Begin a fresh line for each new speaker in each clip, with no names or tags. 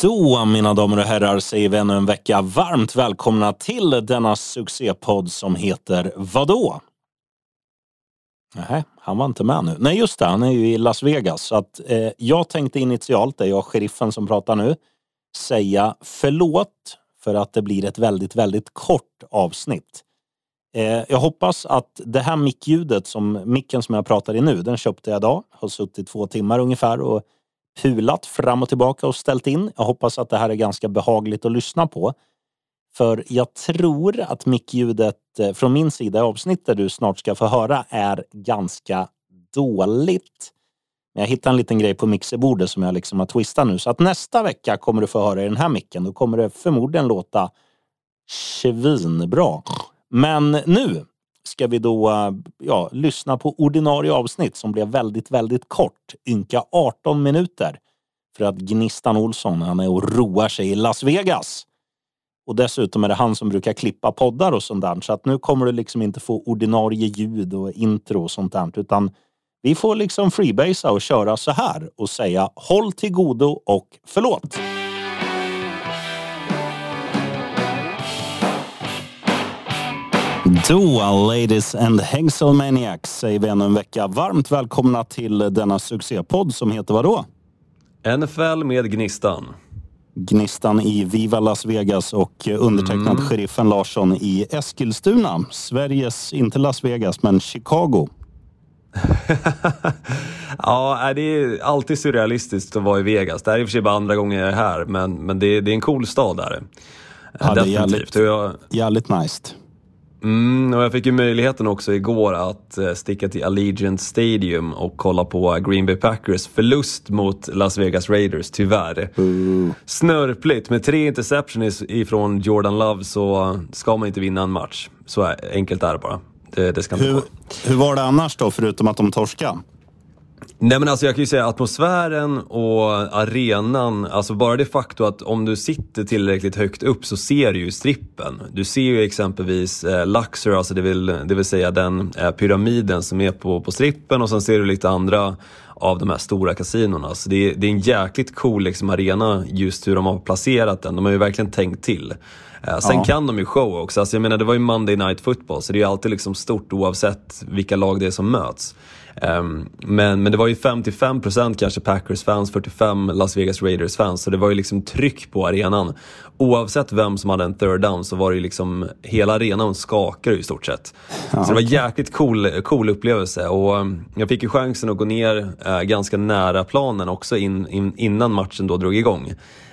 Då, mina damer och herrar, säger vi ännu en vecka varmt välkomna till denna succépodd som heter Vadå? Nej, han var inte med nu. Nej, just det, han är ju i Las Vegas. Så att, eh, jag tänkte initialt, det är jag sheriffen som pratar nu, säga förlåt för att det blir ett väldigt, väldigt kort avsnitt. Eh, jag hoppas att det här mickljudet, som, micken som jag pratar i nu, den köpte jag idag. Har suttit två timmar ungefär och pulat fram och tillbaka och ställt in. Jag hoppas att det här är ganska behagligt att lyssna på. För jag tror att mickljudet eh, från min sida i avsnittet du snart ska få höra är ganska dåligt. Men jag hittade en liten grej på mixerbordet som jag liksom har twistat nu. Så att nästa vecka kommer du få höra i den här micken. Då kommer det förmodligen låta svinbra. Men nu ska vi då ja, lyssna på ordinarie avsnitt som blev väldigt, väldigt kort. Ynka 18 minuter. För att Gnistan Olsson, han är och roar sig i Las Vegas. Och dessutom är det han som brukar klippa poddar och sånt där. Så att nu kommer du liksom inte få ordinarie ljud och intro och sånt där. Utan vi får liksom freebasea och köra så här och säga håll till godo och förlåt. Då, ladies and Hexelmaniacs, säger vi ännu en vecka varmt välkomna till denna succépodd som heter vadå?
NFL med Gnistan.
Gnistan i Viva Las Vegas och undertecknad mm. sheriffen Larsson i Eskilstuna. Sveriges, inte Las Vegas, men Chicago.
ja, det är alltid surrealistiskt att vara i Vegas. Det här är i och för sig bara andra gången jag är här, men, men det, det är en cool stad där.
Ja, Definitivt. Det är jävligt, jag, jävligt nice.
Mm, och jag fick ju möjligheten också igår att eh, sticka till Allegiant Stadium och kolla på Green Bay Packers förlust mot Las Vegas Raiders, tyvärr. Mm. Snörpligt, med tre interceptions ifrån Jordan Love så ska man inte vinna en match. Så enkelt är det bara. Det, det ska
hur, hur var det annars då, förutom att de torskade?
Nej men alltså jag kan ju säga atmosfären och arenan, alltså bara det faktum att om du sitter tillräckligt högt upp så ser du ju strippen. Du ser ju exempelvis eh, Luxor, alltså det vill, det vill säga den eh, pyramiden som är på, på strippen och sen ser du lite andra av de här stora kasinona. Så det, det är en jäkligt cool liksom, arena just hur de har placerat den. De har ju verkligen tänkt till. Eh, sen ja. kan de ju show också. Alltså, jag menar, det var ju Monday Night Football så det är ju alltid liksom stort oavsett vilka lag det är som möts. Um, men, men det var ju 55% kanske Packers-fans, 45% Las Vegas Raiders-fans. Så det var ju liksom tryck på arenan. Oavsett vem som hade en third down så var det ju liksom, hela arenan skakade i stort sett. Ja, så det var en jäkligt cool, cool upplevelse. Och um, jag fick ju chansen att gå ner uh, ganska nära planen också in, in, innan matchen då drog igång.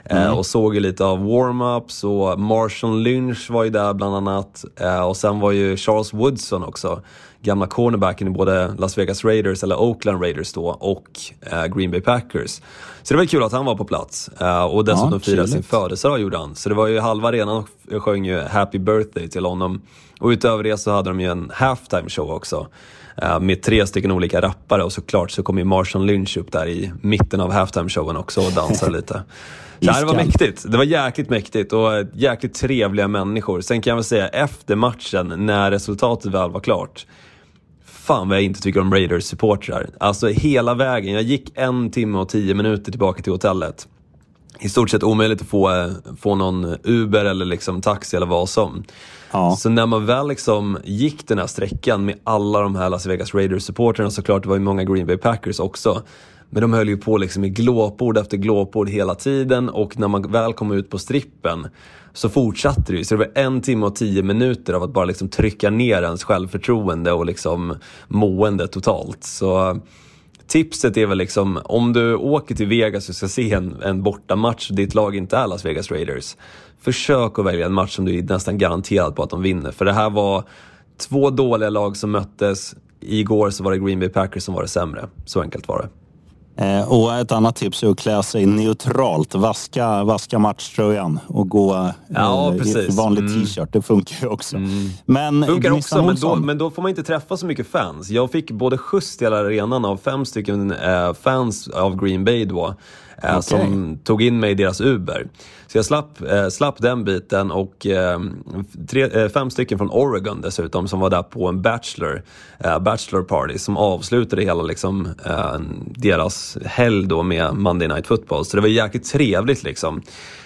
Eh, mm. och såg ju lite av warm-ups och Marshall Lynch var ju där bland annat. Uh, och sen var ju Charles Woodson också gamla cornerbacken i både Las Vegas Raiders, eller Oakland Raiders då, och eh, Green Bay Packers. Så det var kul att han var på plats. Eh, och dessutom ja, firade sin födelsedag gjorde han. Så det var ju halva arenan och sjöng ju Happy birthday till honom. Och utöver det så hade de ju en halftime show också. Eh, med tre stycken olika rappare och såklart så kom ju Marshall Lynch upp där i mitten av halftime showen också och dansade lite. Så det var mäktigt. Det var jäkligt mäktigt och jäkligt trevliga människor. Sen kan jag väl säga efter matchen, när resultatet väl var klart, fan vad jag inte tycker om Raiders-supportrar. Alltså hela vägen. Jag gick en timme och tio minuter tillbaka till hotellet. I stort sett omöjligt att få, eh, få någon Uber eller liksom taxi eller vad som. Ja. Så när man väl liksom gick den här sträckan med alla de här Las Vegas Raiders-supportrarna, såklart det var ju många Green Bay Packers också. Men de höll ju på liksom i glåpord efter glåpord hela tiden och när man väl kom ut på strippen så fortsatte det ju. Så det var en timme och tio minuter av att bara liksom trycka ner ens självförtroende och liksom mående totalt. Så tipset är väl liksom, om du åker till Vegas och ska se en, en bortamatch och ditt lag inte är Las Vegas Raiders, försök att välja en match som du är nästan garanterad på att de vinner. För det här var två dåliga lag som möttes. Igår så var det Green Bay Packers som var det sämre. Så enkelt var det.
Eh, och ett annat tips är att klä sig neutralt. Vaska, vaska matchtröjan och gå ja, eh, i vanlig mm. t-shirt. Det funkar ju också. Mm.
Men, funkar också, men då, men då får man inte träffa så mycket fans. Jag fick både skjuts till hela arenan av fem stycken eh, fans av Green Bay då. Okay. som tog in mig i deras Uber. Så jag slapp, eh, slapp den biten och eh, tre, eh, fem stycken från Oregon dessutom som var där på en bachelor, eh, bachelor party som avslutade hela liksom, eh, deras helg då med Monday Night Football. Så det var jäkligt trevligt liksom.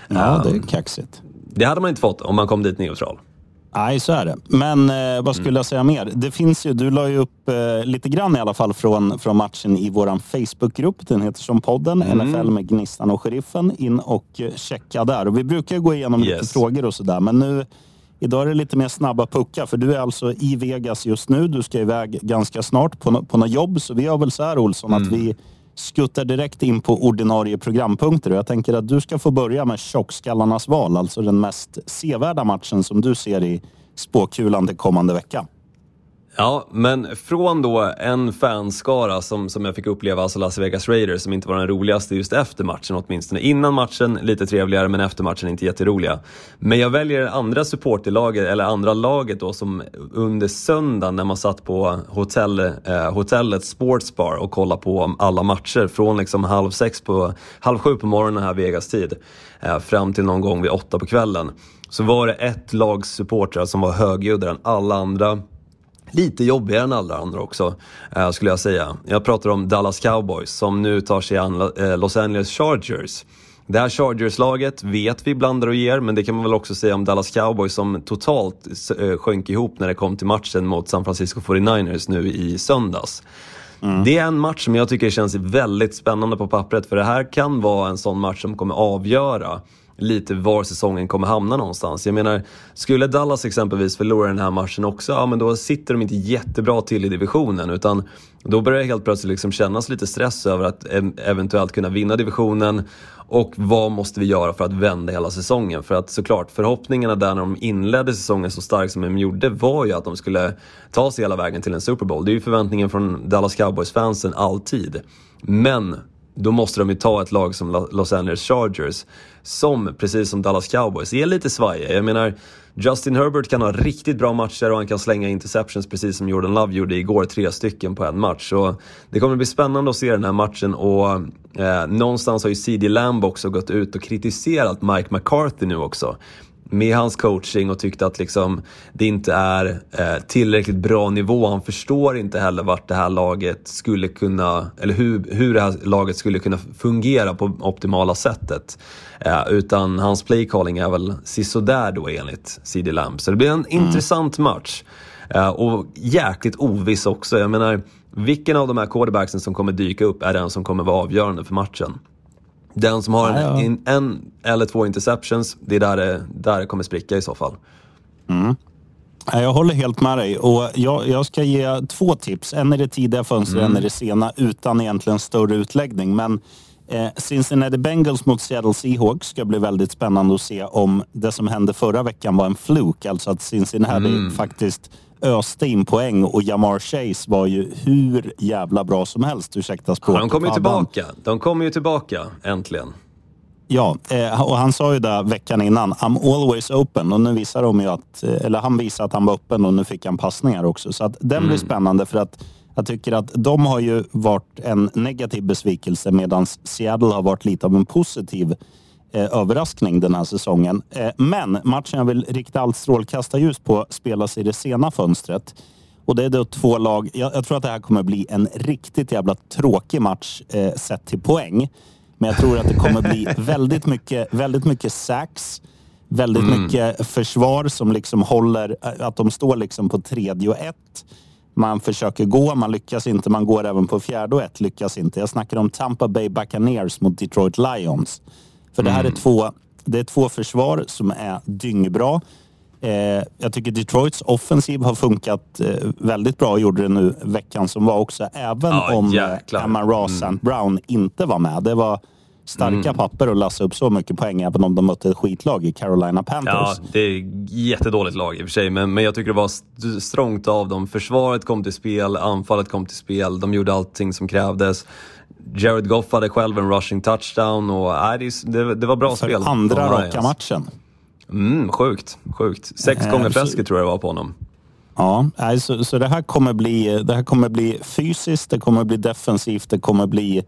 Ja, det är kaxigt.
Det hade man inte fått om man kom dit neutral.
Nej, så är det. Men eh, vad skulle mm. jag säga mer? Det finns ju, du la ju upp eh, lite grann i alla fall från, från matchen i vår Facebookgrupp. Den heter som podden mm. NFL med Gnistan och Sheriffen. In och eh, checka där. Och vi brukar gå igenom yes. lite frågor och sådär. Men nu, idag är det lite mer snabba puckar. För du är alltså i Vegas just nu. Du ska iväg ganska snart på, på något jobb. Så vi gör väl så här Olsson, mm. att vi skuttar direkt in på ordinarie programpunkter. Jag tänker att du ska få börja med tjockskallarnas val, alltså den mest sevärda matchen som du ser i spåkulan till kommande vecka.
Ja, men från då en fanskara som, som jag fick uppleva, alltså Las Vegas Raiders, som inte var den roligaste just efter matchen åtminstone. Innan matchen lite trevligare, men efter matchen inte jätteroliga. Men jag väljer andra supporterlaget, eller andra laget då, som under söndagen när man satt på hotell, eh, hotellet Sportsbar och kollade på alla matcher från liksom halv sex på, halv sju på morgonen här Vegas-tid, eh, fram till någon gång vid åtta på kvällen. Så var det ett lags supportrar som var högljuddare än alla andra lite jobbigare än alla andra också, eh, skulle jag säga. Jag pratar om Dallas Cowboys som nu tar sig an eh, Los Angeles Chargers. Det här Chargers-laget vet vi blandar och ger, men det kan man väl också säga om Dallas Cowboys som totalt eh, sjönk ihop när det kom till matchen mot San Francisco 49ers nu i söndags. Mm. Det är en match som jag tycker känns väldigt spännande på pappret, för det här kan vara en sån match som kommer avgöra lite var säsongen kommer hamna någonstans. Jag menar, skulle Dallas exempelvis förlora den här matchen också, ja men då sitter de inte jättebra till i divisionen utan då börjar det helt plötsligt liksom kännas lite stress över att eventuellt kunna vinna divisionen och vad måste vi göra för att vända hela säsongen? För att såklart, förhoppningarna där när de inledde säsongen så starkt som de gjorde var ju att de skulle ta sig hela vägen till en Super Bowl. Det är ju förväntningen från Dallas Cowboys-fansen alltid. Men då måste de ju ta ett lag som Los Angeles Chargers, som precis som Dallas Cowboys är lite svajiga. Jag menar, Justin Herbert kan ha riktigt bra matcher och han kan slänga interceptions precis som Jordan Love gjorde igår, tre stycken på en match. Så det kommer bli spännande att se den här matchen och eh, någonstans har ju CD Lamb också gått ut och kritiserat Mike McCarthy nu också med hans coaching och tyckte att liksom, det inte är eh, tillräckligt bra nivå. Han förstår inte heller vart det här laget skulle kunna, eller hur, hur det här laget skulle kunna fungera på optimala sättet. Eh, utan hans playcalling är väl sisådär då enligt CD Lamb. Så det blir en mm. intressant match. Eh, och jäkligt oviss också. Jag menar, vilken av de här quarterbacksen som kommer dyka upp är den som kommer vara avgörande för matchen? Den som har en, en, en, eller två interceptions, det är där det, där det kommer spricka i så fall.
Mm. Jag håller helt med dig och jag, jag ska ge två tips. En är det tidiga fönstret, mm. en är det sena utan egentligen större utläggning. Men eh, Cincinnati Bengals mot Seattle Seahawks ska bli väldigt spännande att se om det som hände förra veckan var en fluk. Alltså att Cincinnati mm. faktiskt öste in poäng och Jamar Chase var ju hur jävla bra som helst, ursäkta språket.
De kommer ju tillbaka. De kommer ju tillbaka, äntligen.
Ja, eh, och han sa ju det veckan innan, I'm always open. Och nu visar de ju att, eh, eller han visar att han var öppen och nu fick han passningar också. Så att den mm. blir spännande för att jag tycker att de har ju varit en negativ besvikelse medan Seattle har varit lite av en positiv överraskning den här säsongen. Eh, men matchen jag vill rikta allt strålkastarljus på spelas i det sena fönstret. Och det är då två lag. Jag, jag, tror att det här kommer bli en riktigt jävla tråkig match eh, sett till poäng. Men jag tror att det kommer bli väldigt mycket, väldigt mycket sax. Väldigt mm. mycket försvar som liksom håller, eh, att de står liksom på tredje och ett. Man försöker gå, man lyckas inte. Man går även på fjärde och ett, lyckas inte. Jag snackar om Tampa Bay Buccaneers mot Detroit Lions. För det här är mm. två, det är två försvar som är dyngbra. Eh, jag tycker Detroits offensiv har funkat eh, väldigt bra och gjorde det nu veckan som var också. Även ja, om eh, Emma Ross mm. Brown inte var med. Det var starka mm. papper att lassa upp så mycket poäng även om de mötte ett skitlag i Carolina Panthers.
Ja, det är jättedåligt lag i och för sig, men, men jag tycker det var strångt av dem. Försvaret kom till spel, anfallet kom till spel, de gjorde allting som krävdes. Jared Goff hade själv en rushing touchdown och äh, det, det var bra
För
spel.
andra raka matchen.
Mm, sjukt, sjukt. Sex äh, gånger fläsket tror jag det var på honom.
Ja, så, så det, här kommer bli, det här kommer bli fysiskt, det kommer bli defensivt, det kommer bli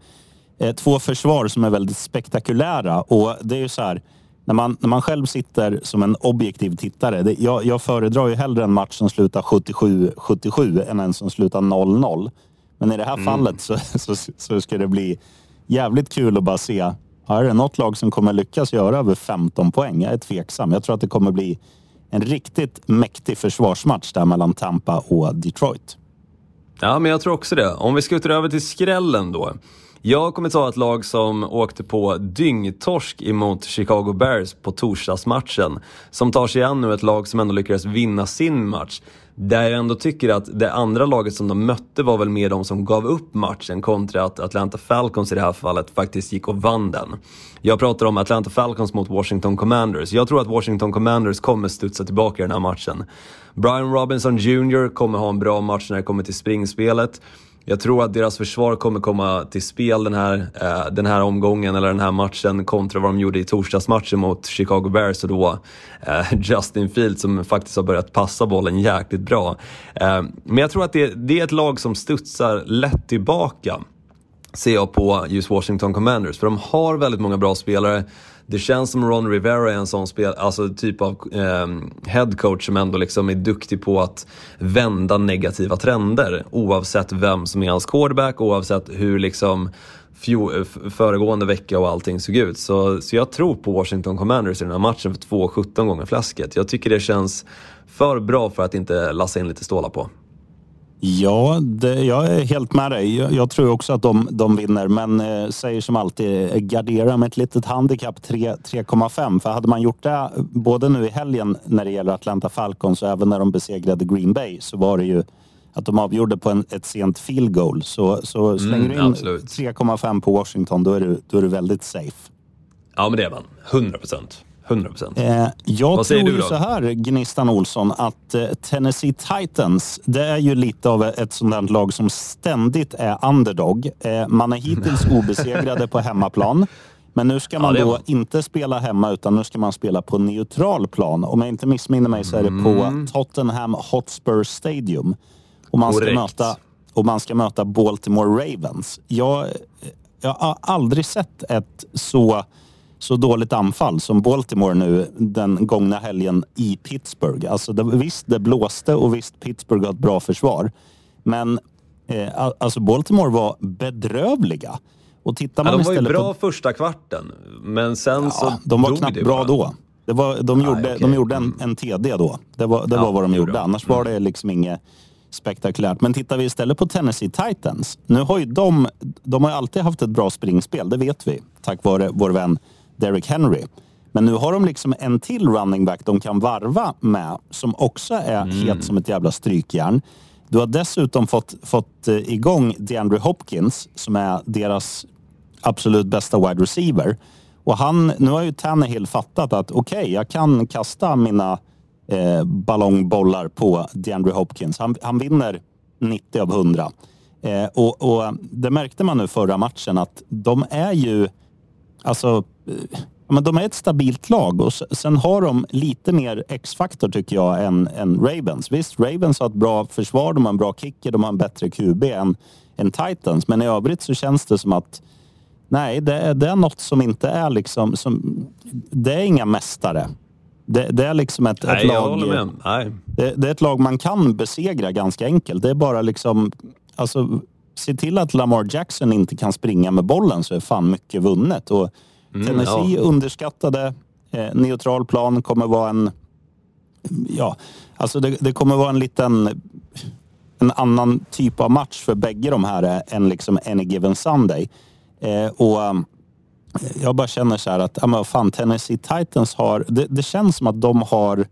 eh, två försvar som är väldigt spektakulära. Och det är ju så här, när man, när man själv sitter som en objektiv tittare. Det, jag, jag föredrar ju hellre en match som slutar 77-77 än en som slutar 0-0. Men i det här mm. fallet så, så, så ska det bli jävligt kul att bara se. Är det något lag som kommer lyckas göra över 15 poäng? Jag är tveksam. Jag tror att det kommer bli en riktigt mäktig försvarsmatch där mellan Tampa och Detroit.
Ja, men jag tror också det. Om vi skuttar över till skrällen då. Jag kommer ta ett lag som åkte på dyngtorsk emot Chicago Bears på torsdagsmatchen. Som tar sig an nu ett lag som ändå lyckades vinna sin match. Där jag ändå tycker att det andra laget som de mötte var väl mer de som gav upp matchen kontra att Atlanta Falcons i det här fallet faktiskt gick och vann den. Jag pratar om Atlanta Falcons mot Washington Commanders. Jag tror att Washington Commanders kommer studsa tillbaka i den här matchen. Brian Robinson Jr kommer ha en bra match när det kommer till springspelet. Jag tror att deras försvar kommer komma till spel den här, eh, den här omgången eller den här matchen kontra vad de gjorde i torsdagsmatchen mot Chicago Bears och då eh, Justin Field som faktiskt har börjat passa bollen jäkligt bra. Eh, men jag tror att det, det är ett lag som studsar lätt tillbaka ser jag på just Washington Commanders. För de har väldigt många bra spelare. Det känns som Ron Rivera är en sån spel, alltså typ av eh, headcoach som ändå liksom är duktig på att vända negativa trender. Oavsett vem som är hans quarterback, oavsett hur liksom föregående vecka och allting såg ut. Så, så jag tror på Washington Commanders i den här matchen för 2-17 gånger fläsket. Jag tycker det känns för bra för att inte lassa in lite stålar på.
Ja, det, jag är helt med dig. Jag, jag tror också att de, de vinner, men eh, säger som alltid, eh, gardera med ett litet handikapp 3,5. För hade man gjort det både nu i helgen när det gäller Atlanta Falcons och även när de besegrade Green Bay så var det ju att de avgjorde på en, ett sent field goal. Så, så mm, slänger du in 3,5 på Washington, då är, du, då är du väldigt safe.
Ja, men det är man. 100 procent. 100%.
Eh, jag Vad tror ju så här, Gnistan Olsson, att eh, Tennessee Titans, det är ju lite av ett sånt där lag som ständigt är underdog. Eh, man är hittills obesegrade på hemmaplan. Men nu ska man ja, då inte spela hemma utan nu ska man spela på neutral plan. Om jag inte missminner mig så är det på mm. Tottenham Hotspur Stadium. Och man, ska möta, och man ska möta Baltimore Ravens. Jag, jag har aldrig sett ett så så dåligt anfall som Baltimore nu den gångna helgen i Pittsburgh. Alltså det, visst, det blåste och visst, Pittsburgh har ett bra försvar. Men eh, alltså Baltimore var bedrövliga.
Och tittar man ja, de var ju bra på... första kvarten, men sen ja, så
De var knappt bra då. Det var, de, gjorde, okay. de gjorde en, en TD då. Det var, det ja, var vad de gjorde. Annars mm. var det liksom inget spektakulärt. Men tittar vi istället på Tennessee Titans. Nu har ju de, de har alltid haft ett bra springspel, det vet vi. Tack vare vår vän Derrick Henry. Men nu har de liksom en till running back de kan varva med som också är mm. het som ett jävla strykjärn. Du har dessutom fått, fått eh, igång DeAndre Hopkins som är deras absolut bästa wide receiver. Och han, nu har ju Tannehill fattat att okej, okay, jag kan kasta mina eh, ballongbollar på DeAndre Hopkins. Han, han vinner 90 av 100. Eh, och, och, det märkte man nu förra matchen att de är ju Alltså, men de är ett stabilt lag och sen har de lite mer X-faktor tycker jag än, än Ravens. Visst, Ravens har ett bra försvar, de har en bra kicker, de har en bättre QB än, än Titans. Men i övrigt så känns det som att nej, det är, det är något som inte är liksom... Som, det är inga mästare. Det, det är liksom ett, nej, ett lag... Det, det, är ett lag man kan besegra ganska enkelt. Det är bara liksom... Alltså, se till att Lamar Jackson inte kan springa med bollen så är fan mycket vunnet. Och Tennessee ja. underskattade. Eh, neutral plan kommer vara en... Ja, alltså det, det, kommer vara en liten... En annan typ av match för bägge de här eh, än liksom any given Sunday. Eh, och eh, jag bara känner så här att, ja men fan, Tennessee Titans har... Det, det känns som att de har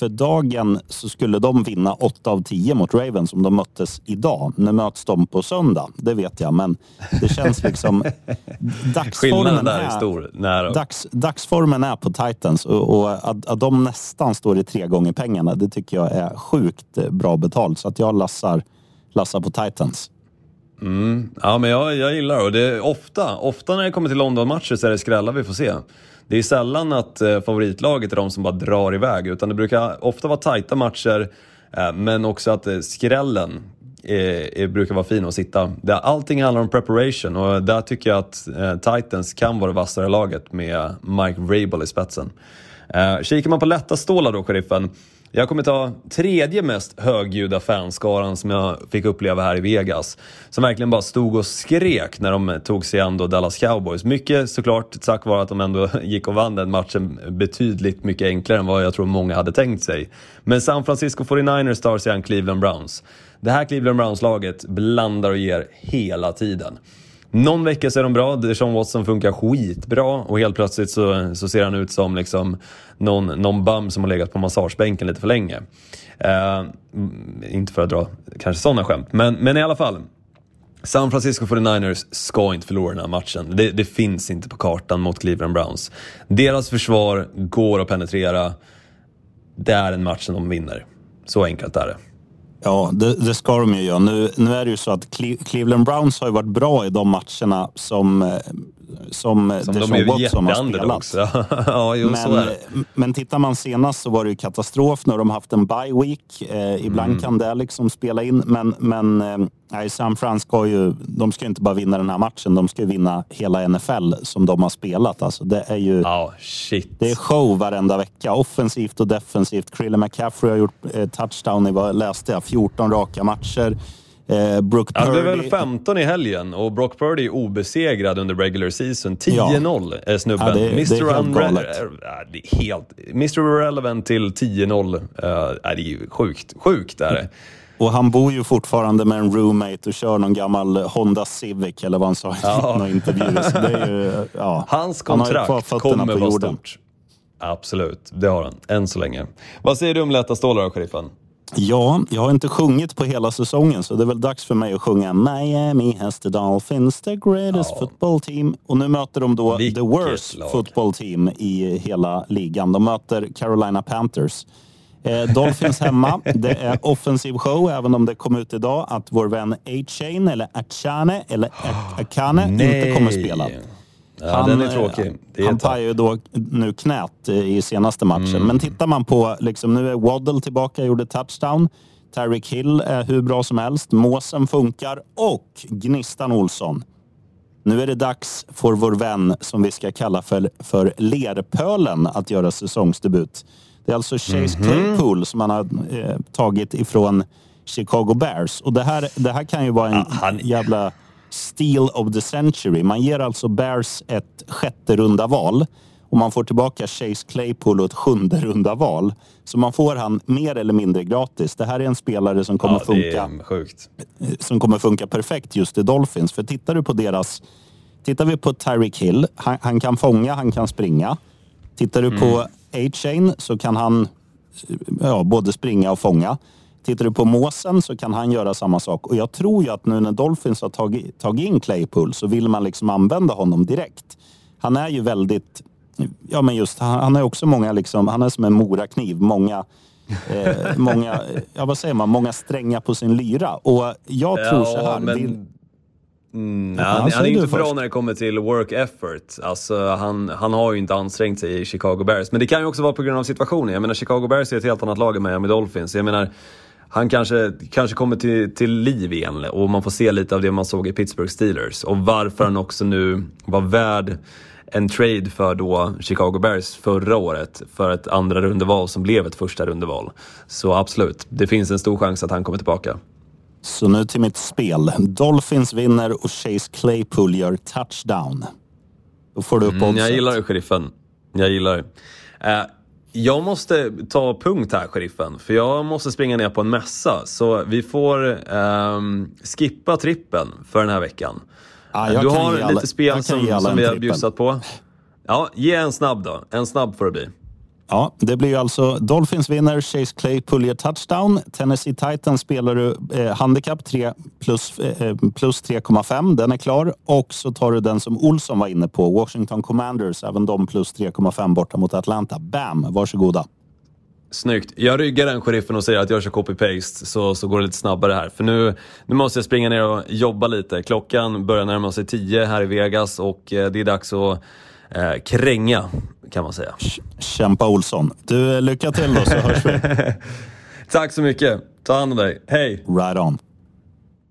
för dagen så skulle de vinna 8 av 10 mot Ravens om de möttes idag. Nu möts de på söndag, det vet jag, men det känns liksom... dagsformen, där är, stor. Nära. Dags, dagsformen är på Titans och, och att, att de nästan står i tre gånger pengarna, det tycker jag är sjukt bra betalt. Så att jag lassar, lassar på Titans.
Mm. Ja, men jag, jag gillar det. Och det är ofta, ofta när det kommer till London-matcher så är det skrällar vi får se. Det är sällan att eh, favoritlaget är de som bara drar iväg, utan det brukar ofta vara tajta matcher, eh, men också att eh, skrällen är, är, brukar vara fin att sitta. Allting handlar om preparation och där tycker jag att Titans kan vara det vassare laget med Mike Vrabel i spetsen. Eh, kikar man på lätta stålar då, sheriffen, jag kommer ta tredje mest högljudda fanskaran som jag fick uppleva här i Vegas. Som verkligen bara stod och skrek när de tog sig an Dallas Cowboys. Mycket såklart tack vare att de ändå gick och vann den matchen betydligt mycket enklare än vad jag tror många hade tänkt sig. Men San Francisco 49ers tar sig an Cleveland Browns. Det här Cleveland Browns-laget blandar och ger hela tiden. Någon vecka så är de bra, Deshaun Watson funkar skitbra och helt plötsligt så, så ser han ut som liksom någon, någon bum som har legat på massagebänken lite för länge. Eh, inte för att dra kanske sådana skämt, men, men i alla fall. San Francisco 49ers ska inte förlora den här matchen. Det, det, finns inte på kartan mot Cleveland Browns. Deras försvar går att penetrera. Det är en match som de vinner. Så enkelt är det.
Ja, det, det, ska de ju göra. Nu, nu är det ju så att Cleveland Browns har ju varit bra i de matcherna som, eh, som, som
de Watson har spelat. ja, jo,
men,
är det.
men tittar man senast så var det ju katastrof. Nu har de haft en bye week. Eh, ibland mm. kan det liksom spela in, men, men eh, San Fran ska ju, de ska inte bara vinna den här matchen, de ska vinna hela NFL som de har spelat. Alltså, det är ju
oh.
Det är show varenda vecka, offensivt och defensivt. Krille McCaffrey har gjort eh, touchdown i, vad läste jag, 14 raka matcher.
Eh, Brock Purdy... Ja, det väl 15 i helgen och Brock Purdy är obesegrad under regular season. 10-0 är snubben.
Ja, det, Mr. Det är helt
är helt... Mr. Irrelevant till 10-0. Uh, det är ju sjukt. Sjukt är det.
Och han bor ju fortfarande med en roommate och kör någon gammal Honda Civic eller vad han sa i ja. någon intervju. Är ju, ja.
Hans kontrakt kommer vara stort. Absolut, det har han. Än så länge. Vad säger du om lätta stålar då, sheriffen?
Ja, jag har inte sjungit på hela säsongen så det är väl dags för mig att sjunga Miami has the Dolphins, the greatest ja. football team. Och nu möter de då Vilket the worst lag. football team i hela ligan. De möter Carolina Panthers. Eh, Dolphins hemma. Det är offensiv show, även om det kom ut idag att vår vän A-Chain, eller Achane, eller Akane inte kommer spela.
Ja, han, den är tråkig.
Det är han pajar ju då nu knät i senaste matchen. Mm. Men tittar man på, liksom, nu är Waddle tillbaka, gjorde touchdown. Tyreek Hill är hur bra som helst. Måsen funkar och Gnistan Olsson. Nu är det dags för vår vän, som vi ska kalla för, för Lerpölen, att göra säsongsdebut. Det är alltså Chase mm -hmm. Claypool som han har eh, tagit ifrån Chicago Bears. Och det här, det här kan ju vara en ja, han... jävla steal of the century. Man ger alltså Bears ett sjätte runda val och man får tillbaka Chase Claypool och ett sjunde runda val. Så man får han mer eller mindre gratis. Det här är en spelare som kommer, ja, funka, som kommer funka perfekt just i Dolphins. För tittar du på deras... Tittar vi på Tyreek Hill, han, han kan fånga, han kan springa. Tittar du mm. på A-Chain så kan han ja, både springa och fånga. Tittar du på måsen så kan han göra samma sak. Och jag tror ju att nu när Dolphins har tagit, tagit in Claypool så vill man liksom använda honom direkt. Han är ju väldigt, ja men just, han, han är också många liksom, han är som en morakniv. Många, eh, många, ja vad säger man, många strängar på sin lyra. Och jag tror så här. Men... Det,
Mm, ja, han, han är inte bra när det kommer till work effort. Alltså, han, han har ju inte ansträngt sig i Chicago Bears. Men det kan ju också vara på grund av situationen. Jag menar, Chicago Bears är ett helt annat lag än Miami Dolphins. Jag menar, han kanske, kanske kommer till, till liv igen och man får se lite av det man såg i Pittsburgh Steelers. Och varför han också nu var värd en trade för då Chicago Bears förra året för ett andra rundeval som blev ett första rundeval. Så absolut, det finns en stor chans att han kommer tillbaka.
Så nu till mitt spel. Dolphins vinner och Chase Claypool gör touchdown. Då får du upp mm,
Jag gillar det, sheriffen. Jag gillar det. Uh, jag måste ta punkt här, sheriffen, för jag måste springa ner på en mässa. Så vi får um, skippa trippen för den här veckan. Ah, du har lite alla, spel som, som vi har bjussat på. Ja, ge en snabb då. En snabb får det bli.
Ja, det blir ju alltså Dolphins vinner, Chase Claypool gör touchdown. Tennessee Titans spelar du eh, handikapp 3 plus, eh, eh plus 3,5. Den är klar. Och så tar du den som Olsson var inne på, Washington Commanders, även de plus 3,5 borta mot Atlanta. Bam, varsågoda.
Snyggt. Jag ryggar den sheriffen och säger att jag kör copy-paste så, så går det lite snabbare här. För nu, nu måste jag springa ner och jobba lite. Klockan börjar närma sig 10 här i Vegas och eh, det är dags att eh, kränga kan man säga.
Kämpa Olsson. Du, lycka till då så hörs vi.
Tack så mycket. Ta hand om dig. Hej!
Right on.